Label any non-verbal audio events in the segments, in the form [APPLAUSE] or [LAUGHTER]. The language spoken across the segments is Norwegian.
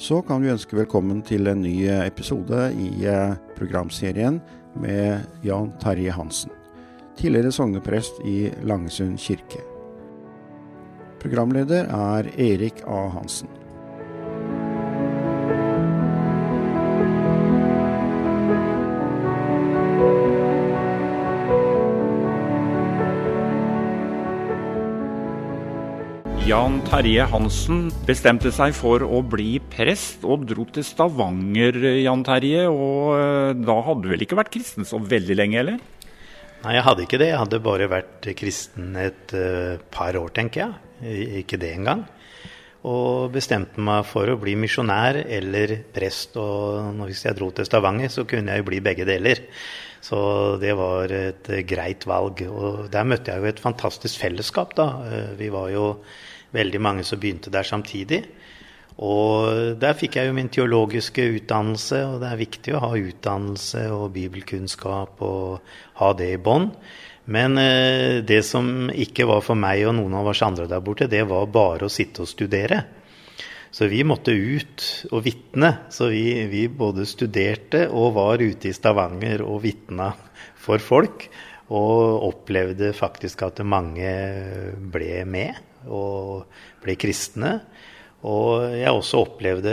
så kan vi ønske velkommen til en ny episode i eh, programserien med Jan Terje Hansen, tidligere sogneprest i Langesund kirke. Programleder er Erik A. Hansen. Jan Terje Hansen bestemte seg for å bli prest og dro til Stavanger, Jan Terje. Og eh, da hadde du vel ikke vært kristen så veldig lenge, eller? Nei, jeg hadde ikke det. Jeg hadde bare vært kristen et uh, par år, tenker jeg. Ikke det engang. Og bestemte meg for å bli misjonær eller prest. Og hvis jeg dro til Stavanger, så kunne jeg jo bli begge deler. Så det var et greit valg. Og der møtte jeg jo et fantastisk fellesskap, da. Vi var jo veldig mange som begynte der samtidig. Og der fikk jeg jo min teologiske utdannelse, og det er viktig å ha utdannelse og bibelkunnskap og ha det i bånn. Men eh, det som ikke var for meg og noen av oss andre der borte, det var bare å sitte og studere. Så vi måtte ut og vitne. Så vi, vi både studerte og var ute i Stavanger og vitna for folk. Og opplevde faktisk at mange ble med og ble kristne. Og jeg også opplevde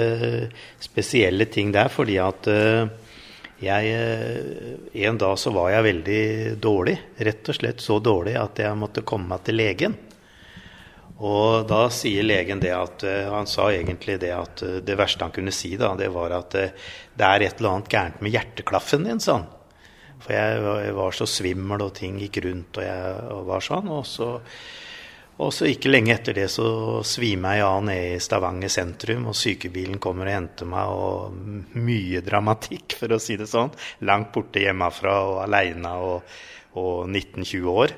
spesielle ting der, fordi at eh, jeg eh, En dag så var jeg veldig dårlig. Rett og slett så dårlig at jeg måtte komme meg til legen. Og da sier legen det at eh, Han sa egentlig det at det verste han kunne si, da, det var at det er et eller annet gærent med hjerteklaffen din, sa han. For jeg var så svimmel, og ting gikk rundt, og jeg var sånn. Og så og så ikke lenge etter det så svimer jeg av nede i Stavanger sentrum, og sykebilen kommer og henter meg, og mye dramatikk, for å si det sånn. Langt borte hjemmefra og aleine og, og 19-20 år.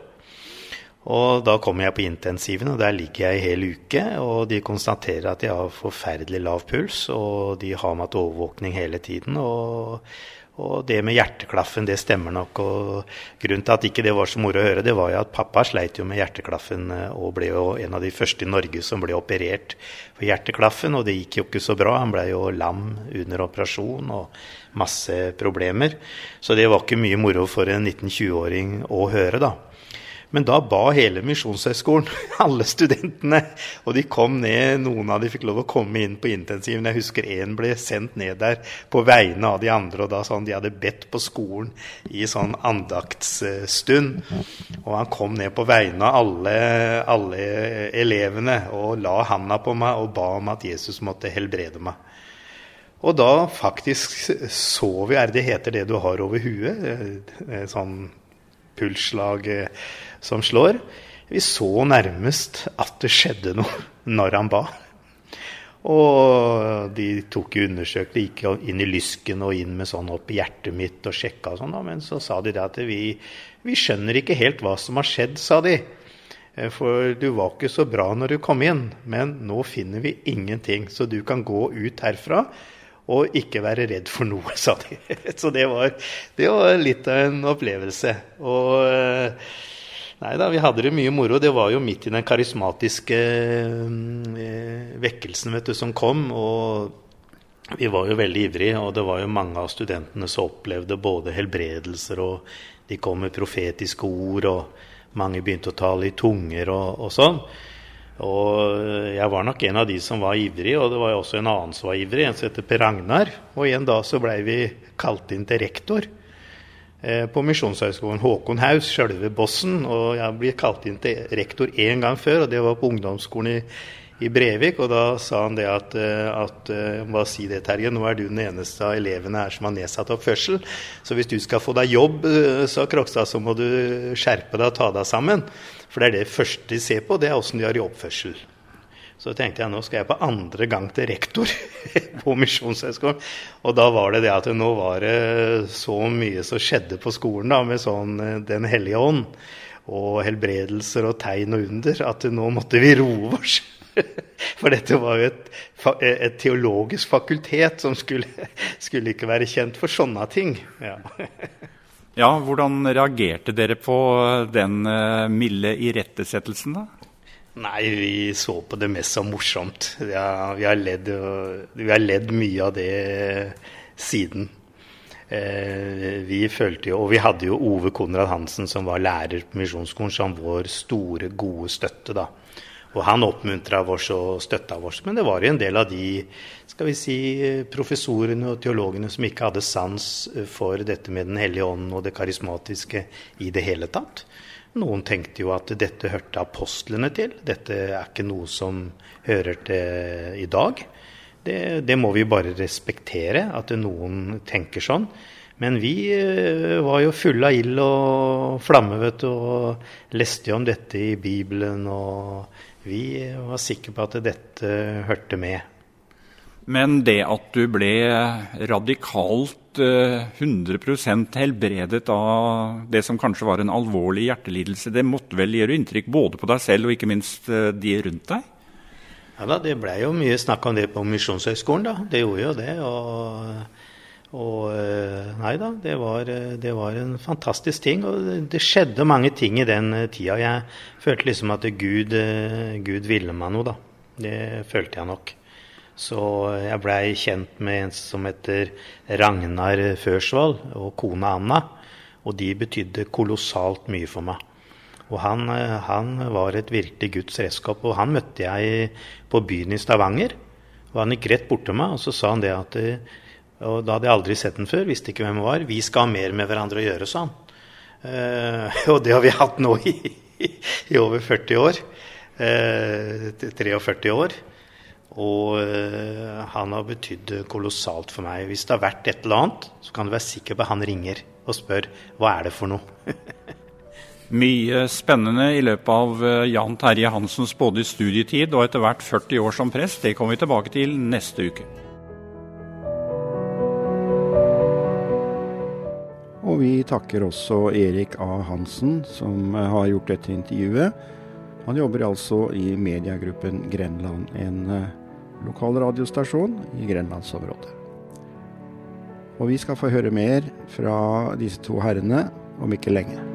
Og da kommer jeg på intensiven, og der ligger jeg i hel uke. Og de konstaterer at jeg har forferdelig lav puls, og de har meg til overvåkning hele tiden. og og det med hjerteklaffen, det stemmer nok. Og grunnen til at ikke det var så moro å høre, det var jo at pappa sleit jo med hjerteklaffen eh, og ble jo en av de første i Norge som ble operert for hjerteklaffen. Og det gikk jo ikke så bra. Han ble jo lam under operasjon og masse problemer. Så det var ikke mye moro for en 19-20-åring å høre, da. Men da ba hele Misjonshøgskolen, [LAUGHS] alle studentene, og de kom ned, noen av de fikk lov å komme inn på intensiven. Jeg husker én ble sendt ned der på vegne av de andre, og da han de hadde bedt på skolen i sånn andaktsstund. Og han kom ned på vegne av alle, alle elevene og la handa på meg og ba om at Jesus måtte helbrede meg. Og da faktisk så vi, er det heter det du har over huet, eh, sånn pulsslag som slår. Vi så nærmest at det skjedde noe når han ba. Og de tok jo undersøkte, gikk inn i lysken og inn med sånn opp i hjertet mitt og sjekka sånn. Men så sa de det at vi, vi skjønner ikke helt hva som har skjedd, sa de. For du var ikke så bra når du kom inn, men nå finner vi ingenting. Så du kan gå ut herfra og ikke være redd for noe, sa de. [LAUGHS] Så det var, det var litt av en opplevelse. Og Nei da, vi hadde det mye moro. Det var jo midt i den karismatiske eh, vekkelsen vet du, som kom. Og vi var jo veldig ivrige, og det var jo mange av studentene som opplevde både helbredelser, og de kom med profetiske ord, og mange begynte å tale i tunger og, og sånn. Og jeg var nok en av de som var ivrig, og det var også en annen som var ivrig, en som heter Per Agnar. Og en dag så blei vi kalt inn til rektor. Eh, på Misjonshøgskolen. Håkon Haus, sjølve bossen. Og jeg ble kalt inn til rektor én gang før, og det var på ungdomsskolen i, i Brevik. Og da sa han det at, eh, at eh, Hva si det, Terje, nå er du den eneste av elevene her som har nedsatt oppførsel. Så hvis du skal få deg jobb, sa Krokstad, så må du skjerpe deg og ta deg sammen. For det er det første de ser på, det er åssen de har i oppførsel. Så tenkte jeg nå skal jeg på andre gang til rektor [LAUGHS] på Misjonshøgskolen. Og da var det det at nå var det så mye som skjedde på skolen da, med sånn eh, Den hellige ånd. Og helbredelser og tegn og under. At nå måtte vi roe oss. [LAUGHS] For dette var jo et, et teologisk fakultet som skulle, [LAUGHS] skulle, ikke være kjent for sånne ting. Ja. ja, Hvordan reagerte dere på den eh, milde irettesettelsen, da? Nei, vi så på det mest som morsomt. Ja, vi, har ledd, vi har ledd mye av det siden. Eh, vi følte jo, og vi hadde jo Ove Konrad Hansen, som var lærer på Misjonsskolen, som vår store, gode støtte. da. Og han oppmuntra oss og støtta oss. Men det var jo en del av de skal vi si, professorene og teologene som ikke hadde sans for dette med Den hellige ånd og det karismatiske i det hele tatt. Noen tenkte jo at dette hørte apostlene til. Dette er ikke noe som hører til i dag. Det, det må vi bare respektere, at noen tenker sånn. Men vi eh, var jo fulle av ild og flamme, vet du, og leste jo om dette i Bibelen. Og vi var sikre på at dette hørte med. Men det at du ble radikalt 100 eh, helbredet av det som kanskje var en alvorlig hjertelidelse, det måtte vel gjøre inntrykk både på deg selv og ikke minst eh, de rundt deg? Ja da, Det ble jo mye snakk om det på Misjonshøgskolen, da. Det gjorde jo det. Og, og eh, nei da, det var, det var, en fantastisk ting. Og det skjedde mange ting i den tida. Jeg følte liksom at Gud, Gud ville meg noe, da. Det følte jeg nok. Så jeg blei kjent med en som heter Ragnar Førsvold og kona Anna. Og de betydde kolossalt mye for meg. Og han, han var et virkelig Guds redskap. Og han møtte jeg på byen i Stavanger. Og han gikk rett bort til meg, og så sa han det at Og da hadde jeg aldri sett den før, visste ikke hvem han var. Vi skal ha mer med hverandre å gjøre, sa han. Uh, [LAUGHS] og det har vi hatt nå i, i over 40 år. Uh, eh, 43 år. Og uh, han har betydd kolossalt for meg. Hvis det har vært et eller annet, så kan du være sikker på at han ringer og spør hva er det for noe. [LAUGHS] Mye spennende i løpet av Jan Terje Hansens både studietid og etter hvert 40 år som prest. Det kommer vi tilbake til neste uke. Vi takker også Erik A. Hansen, som eh, har gjort dette intervjuet. Han jobber altså i mediegruppen Grenland, en lokal radiostasjon i grenlandsområdet. Og vi skal få høre mer fra disse to herrene om ikke lenge.